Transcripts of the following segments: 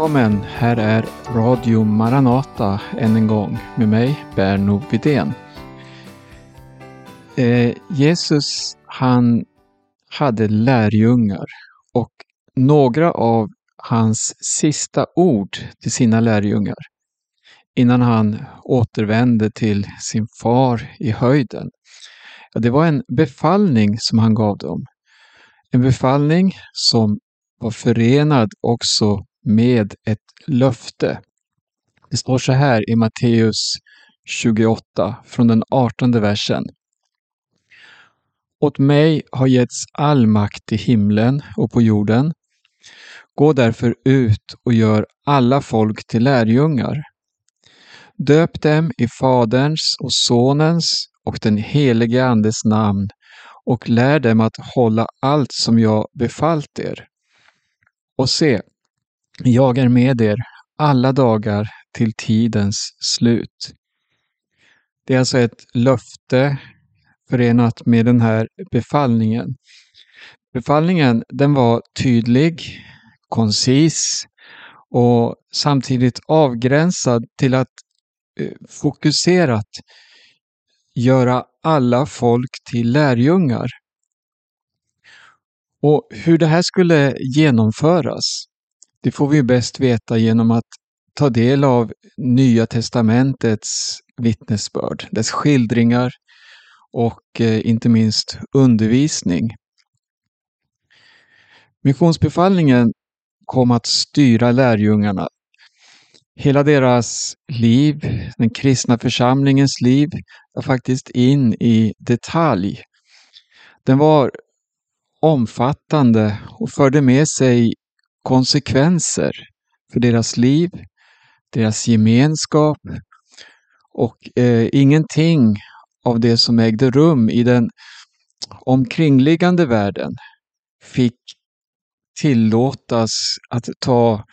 Välkommen! Här är Radio Maranata än en gång med mig, Berno Widén. Eh, Jesus, han hade lärjungar och några av hans sista ord till sina lärjungar innan han återvände till sin far i höjden. Ja, det var en befallning som han gav dem. En befallning som var förenad också med ett löfte. Det står så här i Matteus 28 från den 18 versen. Åt mig har getts all makt i himlen och på jorden. Gå därför ut och gör alla folk till lärjungar. Döp dem i Faderns och Sonens och den helige Andes namn och lär dem att hålla allt som jag befallt er. Och se, jag är med er alla dagar till tidens slut. Det är alltså ett löfte förenat med den här befallningen. Befallningen den var tydlig, koncis och samtidigt avgränsad till att eh, fokuserat göra alla folk till lärjungar. Och hur det här skulle genomföras, det får vi bäst veta genom att ta del av Nya testamentets vittnesbörd, dess skildringar och eh, inte minst undervisning. Missionsbefallningen kom att styra lärjungarna. Hela deras liv, den kristna församlingens liv, var faktiskt in i detalj. Den var omfattande och förde med sig konsekvenser för deras liv, deras gemenskap och eh, ingenting av det som ägde rum i den omkringliggande världen fick tillåtas att ta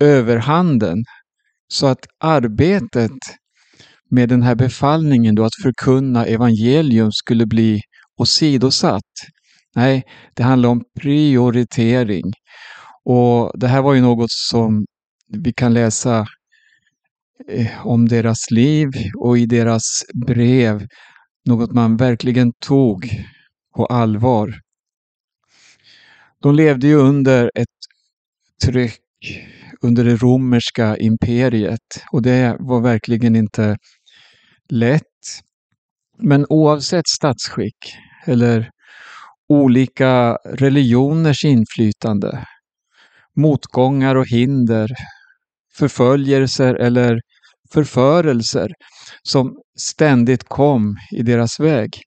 överhanden så att arbetet med den här befallningen då att förkunna evangelium skulle bli åsidosatt. Nej, det handlar om prioritering. Och det här var ju något som vi kan läsa eh, om deras liv och i deras brev. Något man verkligen tog på allvar. De levde ju under ett tryck under det romerska imperiet och det var verkligen inte lätt. Men oavsett statsskick eller olika religioners inflytande, motgångar och hinder, förföljelser eller förförelser som ständigt kom i deras väg.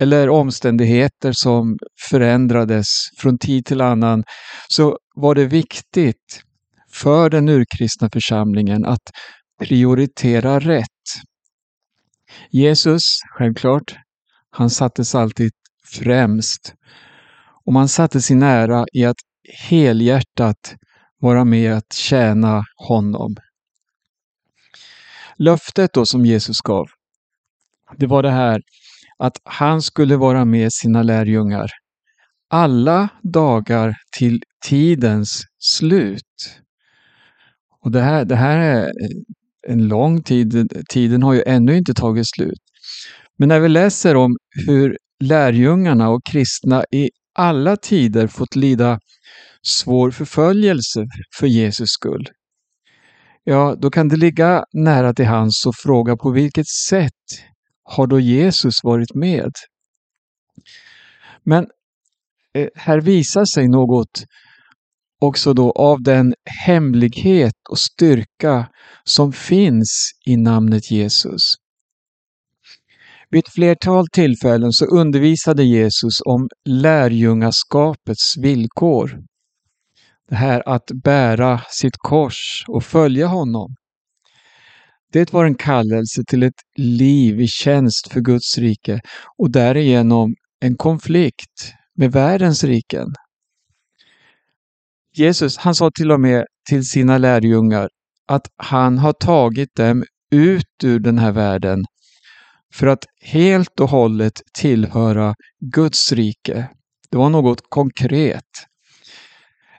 Eller omständigheter som förändrades från tid till annan, så var det viktigt för den urkristna församlingen att prioritera rätt. Jesus, självklart, han sattes alltid främst. Och man satte sin ära i att helhjärtat vara med att tjäna honom. Löftet då som Jesus gav, det var det här att han skulle vara med sina lärjungar alla dagar till tidens slut. Och det här, det här är en lång tid, tiden har ju ännu inte tagit slut. Men när vi läser om hur lärjungarna och kristna i alla tider fått lida svår förföljelse för Jesus skull, ja, då kan det ligga nära till hands att fråga på vilket sätt har då Jesus varit med? Men eh, här visar sig något också då av den hemlighet och styrka som finns i namnet Jesus. Vid ett flertal tillfällen så undervisade Jesus om lärjungaskapets villkor. Det här att bära sitt kors och följa honom. Det var en kallelse till ett liv i tjänst för Guds rike och därigenom en konflikt med världens riken. Jesus han sa till och med till sina lärjungar att han har tagit dem ut ur den här världen för att helt och hållet tillhöra Guds rike. Det var något konkret.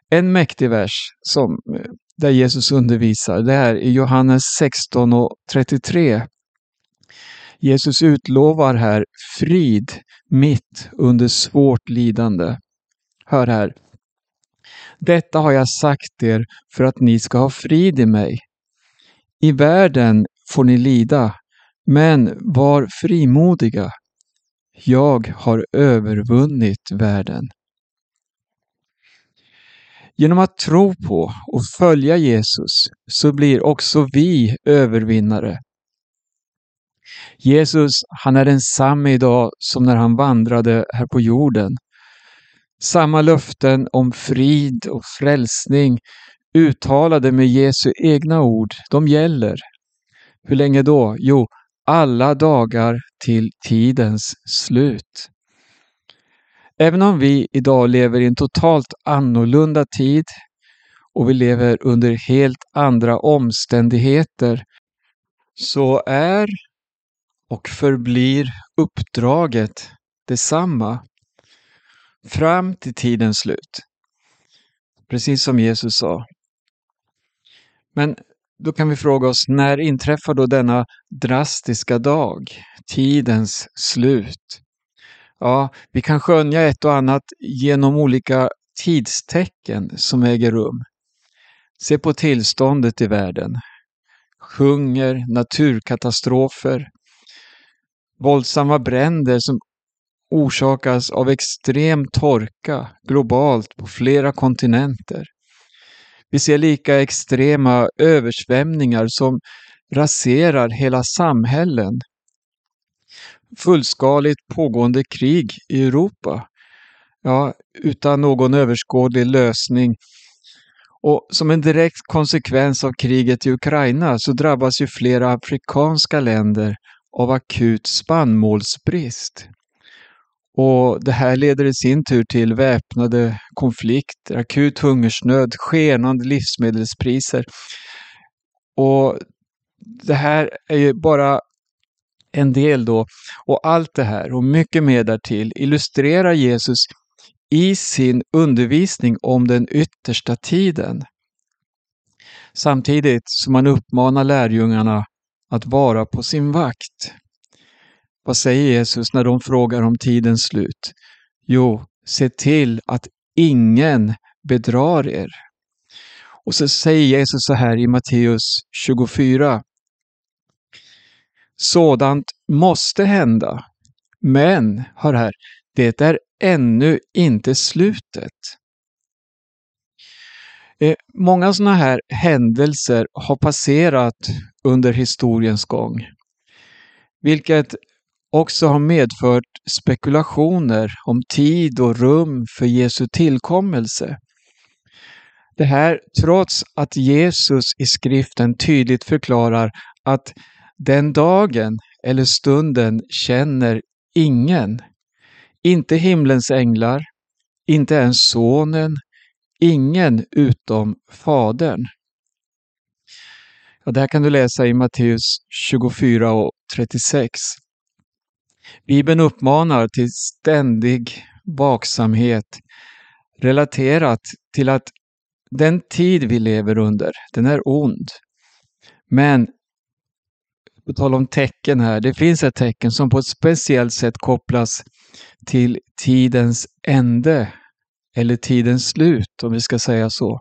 En mäktig vers som eh, där Jesus undervisar. Det är i Johannes 16 och 33. Jesus utlovar här frid mitt under svårt lidande. Hör här. Detta har jag sagt er för att ni ska ha frid i mig. I världen får ni lida, men var frimodiga. Jag har övervunnit världen. Genom att tro på och följa Jesus så blir också vi övervinnare. Jesus, han är densamme idag som när han vandrade här på jorden. Samma löften om frid och frälsning uttalade med Jesu egna ord, de gäller. Hur länge då? Jo, alla dagar till tidens slut. Även om vi idag lever i en totalt annorlunda tid och vi lever under helt andra omständigheter så är och förblir uppdraget detsamma fram till tidens slut. Precis som Jesus sa. Men då kan vi fråga oss, när inträffar då denna drastiska dag? Tidens slut. Ja, vi kan skönja ett och annat genom olika tidstecken som äger rum. Se på tillståndet i världen. Hunger, naturkatastrofer, våldsamma bränder som orsakas av extrem torka globalt på flera kontinenter. Vi ser lika extrema översvämningar som raserar hela samhällen. Fullskaligt pågående krig i Europa. Ja, utan någon överskådlig lösning. Och som en direkt konsekvens av kriget i Ukraina så drabbas ju flera afrikanska länder av akut spannmålsbrist. Och Det här leder i sin tur till väpnade konflikter, akut hungersnöd, skenande livsmedelspriser. Och Det här är ju bara en del då. Och allt det här och mycket mer därtill illustrerar Jesus i sin undervisning om den yttersta tiden. Samtidigt som han uppmanar lärjungarna att vara på sin vakt. Vad säger Jesus när de frågar om tidens slut? Jo, se till att ingen bedrar er. Och så säger Jesus så här i Matteus 24. Sådant måste hända. Men, hör här, det är ännu inte slutet. Eh, många sådana här händelser har passerat under historiens gång, vilket också har medfört spekulationer om tid och rum för Jesu tillkommelse. Det här trots att Jesus i skriften tydligt förklarar att den dagen eller stunden känner ingen. Inte himlens änglar, inte ens sonen, ingen utom Fadern. Och det här kan du läsa i Matteus 24 och 36. Bibeln uppmanar till ständig vaksamhet relaterat till att den tid vi lever under, den är ond. Men på tal om tecken här, det finns ett tecken som på ett speciellt sätt kopplas till tidens ände eller tidens slut, om vi ska säga så.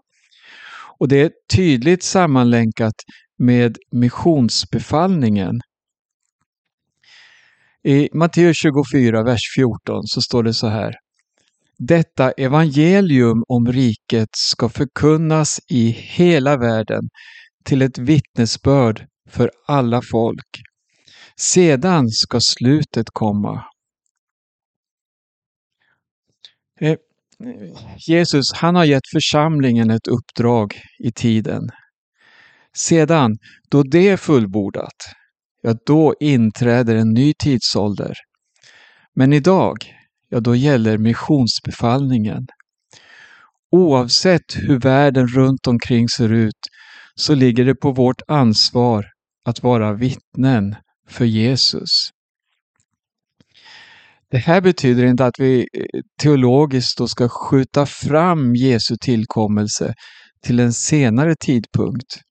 Och det är tydligt sammanlänkat med missionsbefallningen. I Matteus 24, vers 14 så står det så här. Detta evangelium om riket ska förkunnas i hela världen till ett vittnesbörd för alla folk. Sedan ska slutet komma. Eh, Jesus, han har gett församlingen ett uppdrag i tiden. Sedan, då det är fullbordat, ja då inträder en ny tidsålder. Men idag, ja då gäller missionsbefallningen. Oavsett hur världen runt omkring ser ut så ligger det på vårt ansvar att vara vittnen för Jesus. Det här betyder inte att vi eh, teologiskt då ska skjuta fram Jesu tillkommelse till en senare tidpunkt.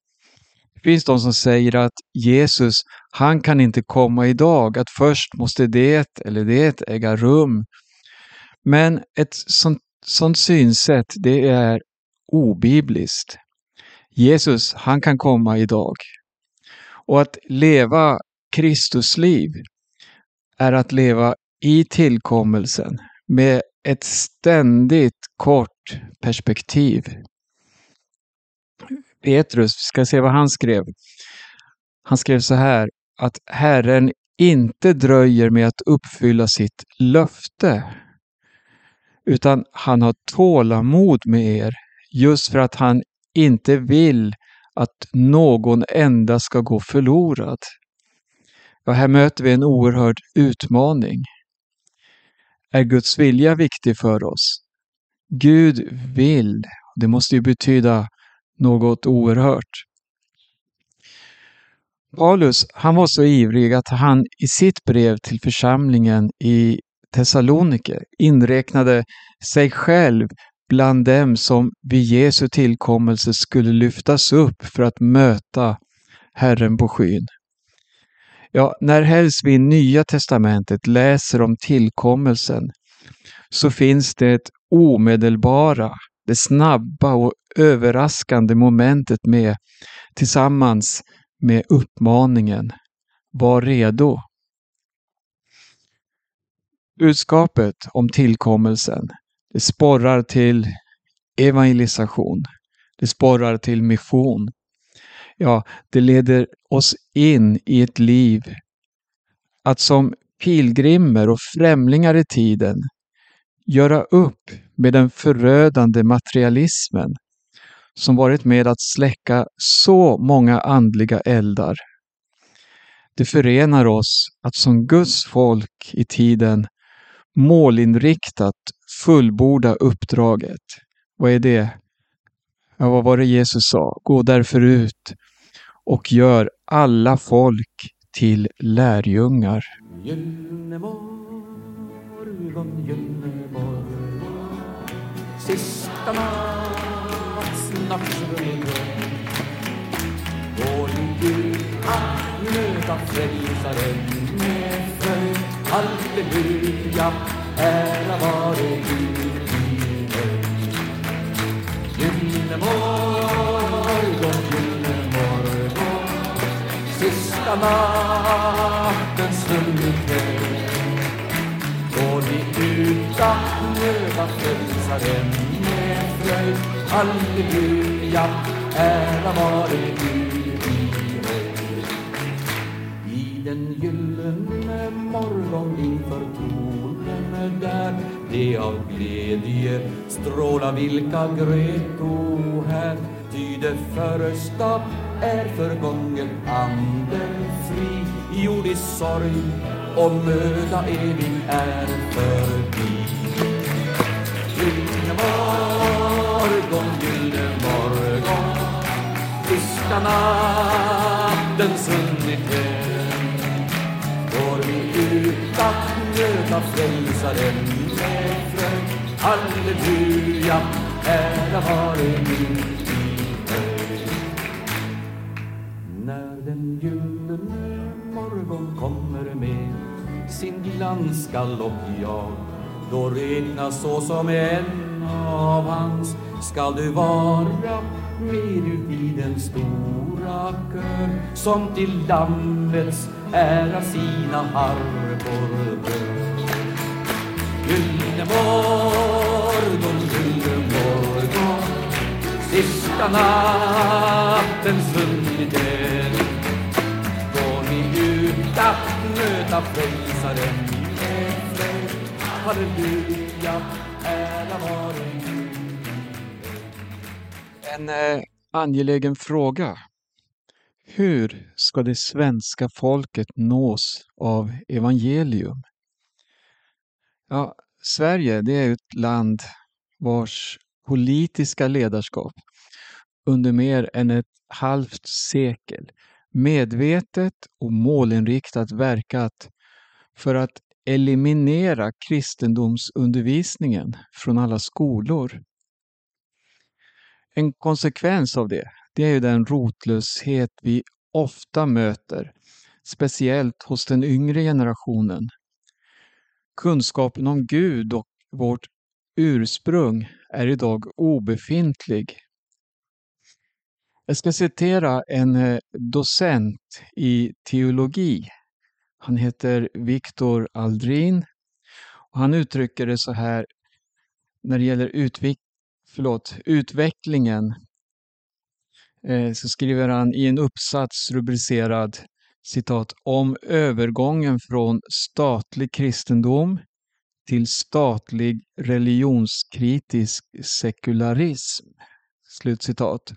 Det finns de som säger att Jesus, han kan inte komma idag, att först måste det eller det äga rum. Men ett sånt, sånt synsätt, det är obibliskt. Jesus, han kan komma idag. Och att leva Kristusliv är att leva i tillkommelsen med ett ständigt kort perspektiv. Petrus, vi ska se vad han skrev. Han skrev så här att Herren inte dröjer med att uppfylla sitt löfte, utan han har tålamod med er just för att han inte vill att någon enda ska gå förlorad. Ja, här möter vi en oerhörd utmaning. Är Guds vilja viktig för oss? Gud vill. Det måste ju betyda något oerhört. Paulus, han var så ivrig att han i sitt brev till församlingen i Thessalonike inräknade sig själv bland dem som vid Jesu tillkommelse skulle lyftas upp för att möta Herren på skyn. Ja, när helst vi i Nya testamentet läser om tillkommelsen så finns det ett omedelbara, det snabba och överraskande momentet med tillsammans med uppmaningen Var redo. Budskapet om tillkommelsen det sporrar till evangelisation. Det sporrar till mission. Ja, det leder oss in i ett liv att som pilgrimer och främlingar i tiden göra upp med den förödande materialismen som varit med att släcka så många andliga eldar. Det förenar oss att som Guds folk i tiden målinriktat fullborda uppdraget. Vad är det? Ja, vad var det Jesus sa? Gå därför ut och gör alla folk till lärjungar. Sista nattsnacksrummet Går du Gud att möta frälsaren med fröjd. Halleluja ära vare Gud i höjd. Gyllene morgon, gyllene morgon, sista natt. Frälsaren med fröjd, halleluja, ära vare Gud i höjd. I den gyllene morgon inför tronen där det av glädje stråla vilka gröto här ty det första är förgången anden fri. Jordisk sorg och möda evig är förbi morgon, gyllene morgon Tysta nattens vi ut att möta frälsaren med fröjd. Halleluja, ära vare Gud i. När den gyllene morgon kommer med sin glans jag då regnas så som en av hans skall du vara med ut i den stora kör som till Lammets ära sina harpor rör. Gyllene morgon, gyllene morgon Sista natten svunnit den Går ni ut att möta frälsaren med fröjd Halleluja, ära vare en eh, angelägen fråga hur ska det svenska folket nås av evangelium? Ja, Sverige det är ett land vars politiska ledarskap under mer än ett halvt sekel medvetet och målinriktat verkat för att eliminera kristendomsundervisningen från alla skolor. En konsekvens av det, det är ju den rotlöshet vi ofta möter, speciellt hos den yngre generationen. Kunskapen om Gud och vårt ursprung är idag obefintlig. Jag ska citera en eh, docent i teologi. Han heter Viktor Aldrin. Och han uttrycker det så här när det gäller utvik förlåt, utvecklingen eh, så skriver han i en uppsats rubricerad citat om övergången från statlig kristendom till statlig religionskritisk sekularism. Slutcitat.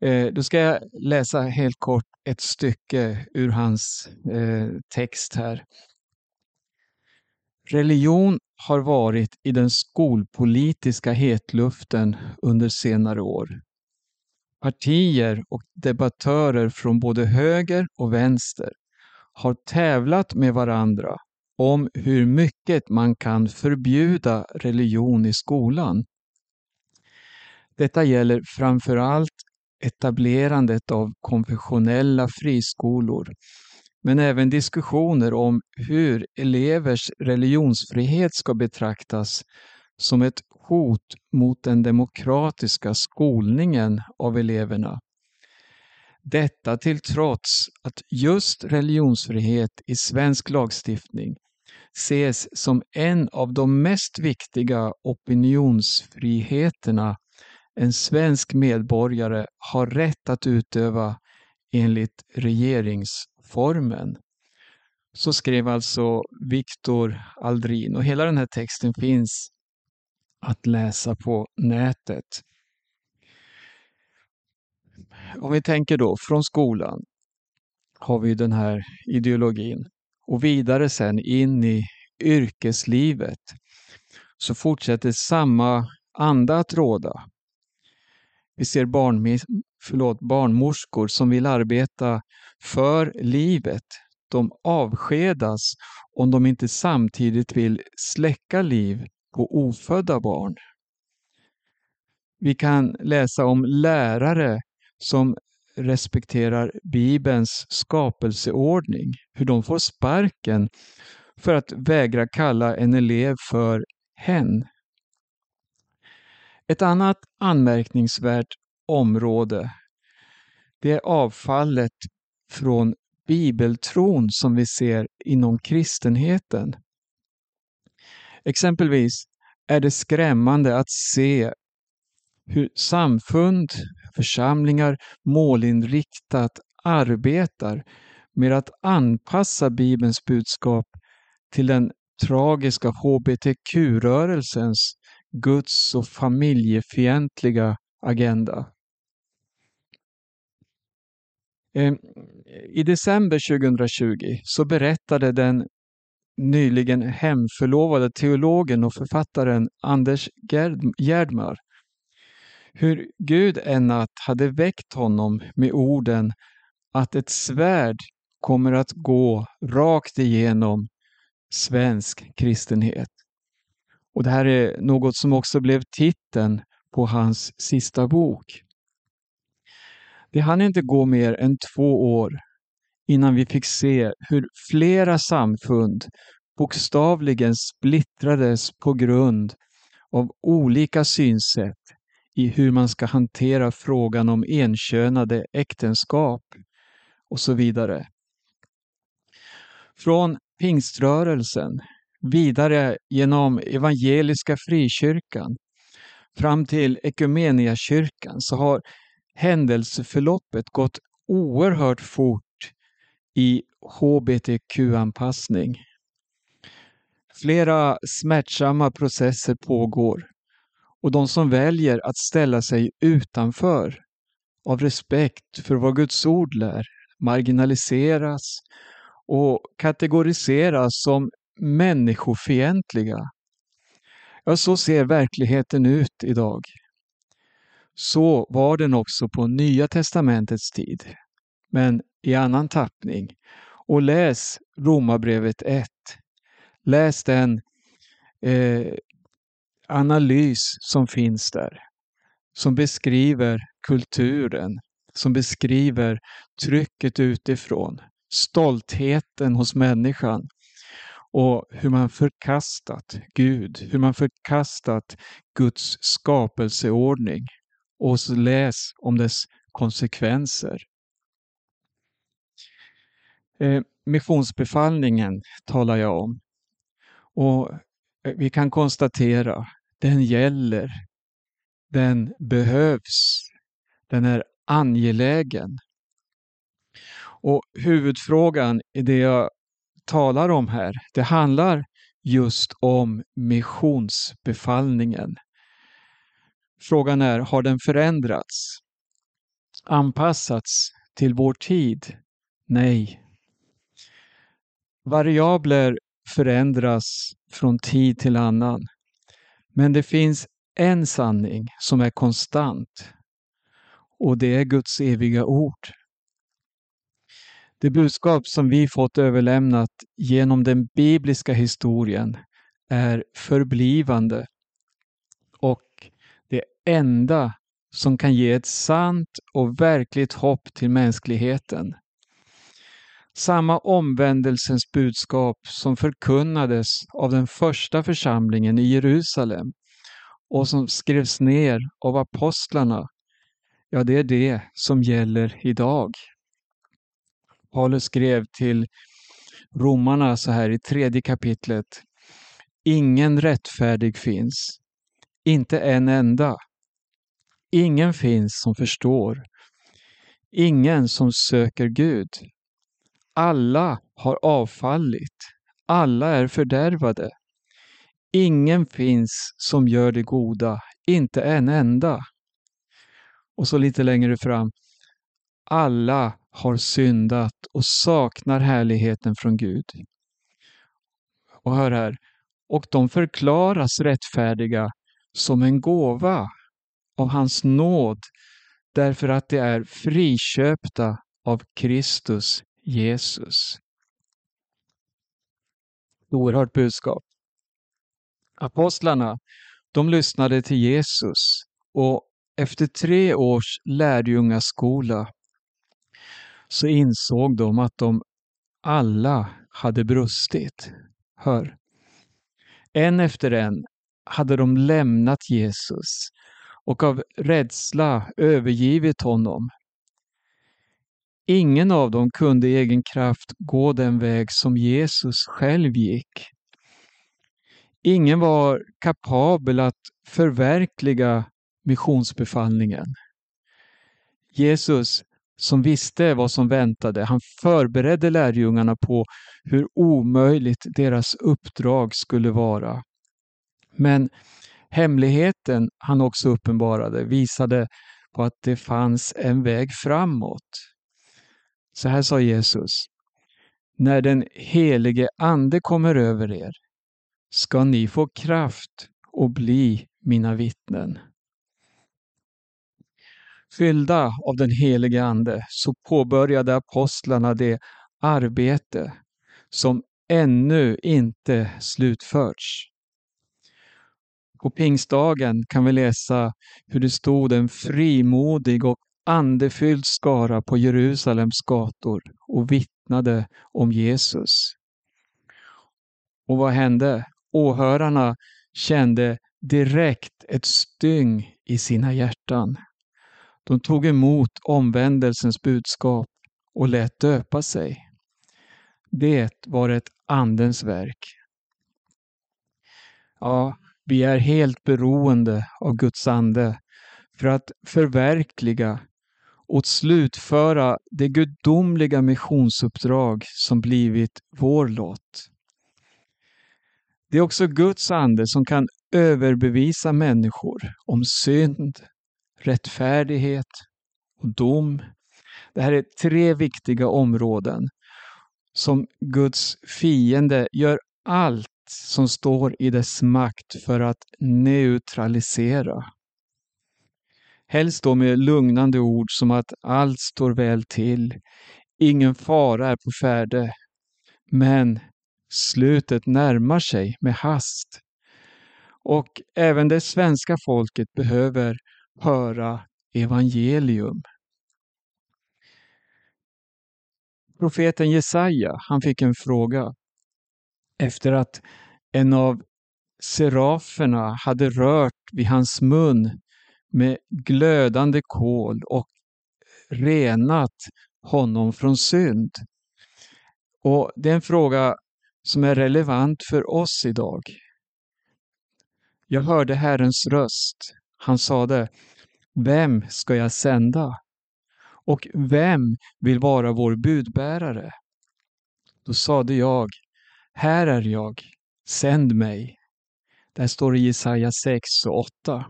Eh, då ska jag läsa helt kort ett stycke ur hans eh, text här. Religion har varit i den skolpolitiska hetluften under senare år. Partier och debattörer från både höger och vänster har tävlat med varandra om hur mycket man kan förbjuda religion i skolan. Detta gäller framför allt etablerandet av konfessionella friskolor, men även diskussioner om hur elevers religionsfrihet ska betraktas som ett hot mot den demokratiska skolningen av eleverna. Detta till trots att just religionsfrihet i svensk lagstiftning ses som en av de mest viktiga opinionsfriheterna en svensk medborgare har rätt att utöva enligt regeringsformen formen, Så skrev alltså Viktor Aldrin och hela den här texten finns att läsa på nätet. Om vi tänker då från skolan har vi den här ideologin och vidare sen in i yrkeslivet så fortsätter samma anda att råda. Vi ser barn, förlåt, barnmorskor som vill arbeta för livet. De avskedas om de inte samtidigt vill släcka liv på ofödda barn. Vi kan läsa om lärare som respekterar Bibelns skapelseordning, hur de får sparken för att vägra kalla en elev för hen. Ett annat anmärkningsvärt område det är avfallet från bibeltron som vi ser inom kristenheten. Exempelvis är det skrämmande att se hur samfund, församlingar målinriktat arbetar med att anpassa Bibelns budskap till den tragiska hbtq-rörelsens Guds och familjefientliga agenda. Ehm, I december 2020 så berättade den nyligen hemförlovade teologen och författaren Anders Gerdmar hur Gud en natt hade väckt honom med orden att ett svärd kommer att gå rakt igenom svensk kristenhet. Och Det här är något som också blev titeln på hans sista bok. Det hann inte gå mer än två år innan vi fick se hur flera samfund bokstavligen splittrades på grund av olika synsätt i hur man ska hantera frågan om enkönade äktenskap och så vidare. Från pingströrelsen vidare genom Evangeliska Frikyrkan fram till kyrkan så har händelseförloppet gått oerhört fort i hbtq-anpassning. Flera smärtsamma processer pågår och de som väljer att ställa sig utanför av respekt för vad Guds ord lär marginaliseras och kategoriseras som människofientliga. Ja, så ser verkligheten ut idag. Så var den också på Nya testamentets tid, men i annan tappning. Och läs Romarbrevet 1. Läs den eh, analys som finns där. som beskriver kulturen, som beskriver trycket utifrån, stoltheten hos människan och hur man förkastat Gud, hur man förkastat Guds skapelseordning och läs om dess konsekvenser. Eh, missionsbefallningen talar jag om. Och eh, vi kan konstatera, den gäller. Den behövs. Den är angelägen. Och huvudfrågan i det jag talar om här, det handlar just om missionsbefallningen. Frågan är, har den förändrats? Anpassats till vår tid? Nej. Variabler förändras från tid till annan. Men det finns en sanning som är konstant och det är Guds eviga ord. Det budskap som vi fått överlämnat genom den bibliska historien är förblivande och det enda som kan ge ett sant och verkligt hopp till mänskligheten. Samma omvändelsens budskap som förkunnades av den första församlingen i Jerusalem och som skrevs ner av apostlarna, ja det är det som gäller idag. Paulus skrev till romarna så här i tredje kapitlet. Ingen rättfärdig finns, inte en enda. Ingen finns som förstår. Ingen som söker Gud. Alla har avfallit. Alla är fördärvade. Ingen finns som gör det goda, inte en enda. Och så lite längre fram. Alla har syndat och saknar härligheten från Gud. Och hör här. Och de förklaras rättfärdiga som en gåva av hans nåd därför att de är friköpta av Kristus Jesus. Oerhört budskap. Apostlarna, de lyssnade till Jesus och efter tre års lärjungaskola så insåg de att de alla hade brustit. Hör. En efter en hade de lämnat Jesus och av rädsla övergivit honom. Ingen av dem kunde i egen kraft gå den väg som Jesus själv gick. Ingen var kapabel att förverkliga missionsbefallningen. Jesus som visste vad som väntade. Han förberedde lärjungarna på hur omöjligt deras uppdrag skulle vara. Men hemligheten han också uppenbarade visade på att det fanns en väg framåt. Så här sa Jesus. När den helige Ande kommer över er ska ni få kraft och bli mina vittnen. Fyllda av den helige Ande så påbörjade apostlarna det arbete som ännu inte slutförts. På pingstdagen kan vi läsa hur det stod en frimodig och andefylld skara på Jerusalems gator och vittnade om Jesus. Och vad hände? Åhörarna kände direkt ett styng i sina hjärtan. De tog emot omvändelsens budskap och lät döpa sig. Det var ett Andens verk. Ja, vi är helt beroende av Guds ande för att förverkliga och slutföra det gudomliga missionsuppdrag som blivit vår lott. Det är också Guds ande som kan överbevisa människor om synd, rättfärdighet och dom. Det här är tre viktiga områden som Guds fiende gör allt som står i dess makt för att neutralisera. Helst då med lugnande ord som att allt står väl till, ingen fara är på färde. Men slutet närmar sig med hast. Och även det svenska folket behöver höra evangelium. Profeten Jesaja, han fick en fråga efter att en av seraferna hade rört vid hans mun med glödande kol och renat honom från synd. Och Det är en fråga som är relevant för oss idag. Jag hörde Herrens röst. Han sade, Vem ska jag sända? Och vem vill vara vår budbärare? Då sade jag, Här är jag, sänd mig. Där står det i Jesaja 6 och 8.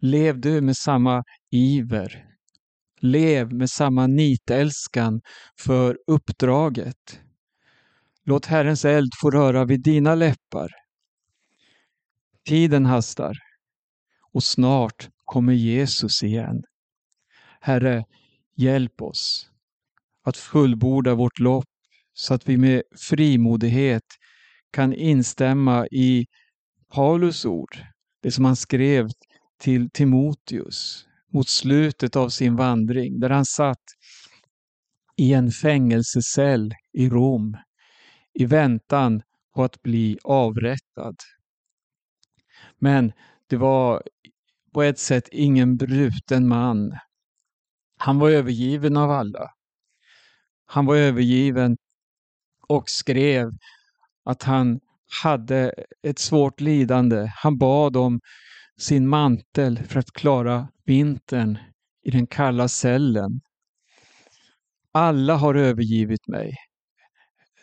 Lev du med samma iver. Lev med samma nitälskan för uppdraget. Låt Herrens eld få röra vid dina läppar. Tiden hastar och snart kommer Jesus igen. Herre, hjälp oss att fullborda vårt lopp så att vi med frimodighet kan instämma i Paulus ord, det som han skrev till Timoteus mot slutet av sin vandring, där han satt i en fängelsecell i Rom i väntan på att bli avrättad. Men det var på ett sätt ingen bruten man. Han var övergiven av alla. Han var övergiven och skrev att han hade ett svårt lidande. Han bad om sin mantel för att klara vintern i den kalla cellen. Alla har övergivit mig.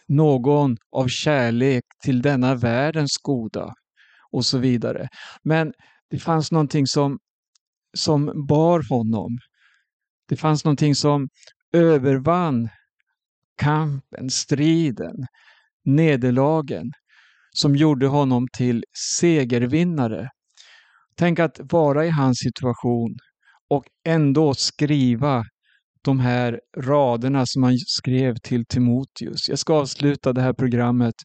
Någon av kärlek till denna världens goda och så vidare. Men det fanns någonting som, som bar honom. Det fanns någonting som övervann kampen, striden, nederlagen som gjorde honom till segervinnare. Tänk att vara i hans situation och ändå skriva de här raderna som han skrev till Timoteus. Jag ska avsluta det här programmet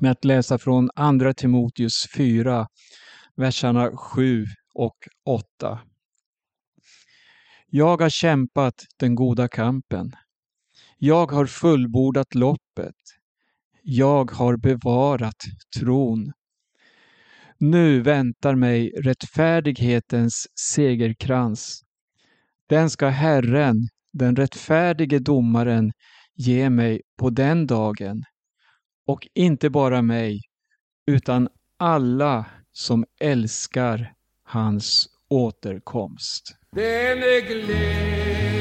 med att läsa från Andra Timoteus 4, verserna 7 och 8. Jag har kämpat den goda kampen. Jag har fullbordat loppet. Jag har bevarat tron. Nu väntar mig rättfärdighetens segerkrans. Den ska Herren, den rättfärdige domaren, ge mig på den dagen. Och inte bara mig, utan alla som älskar hans återkomst. Den glädje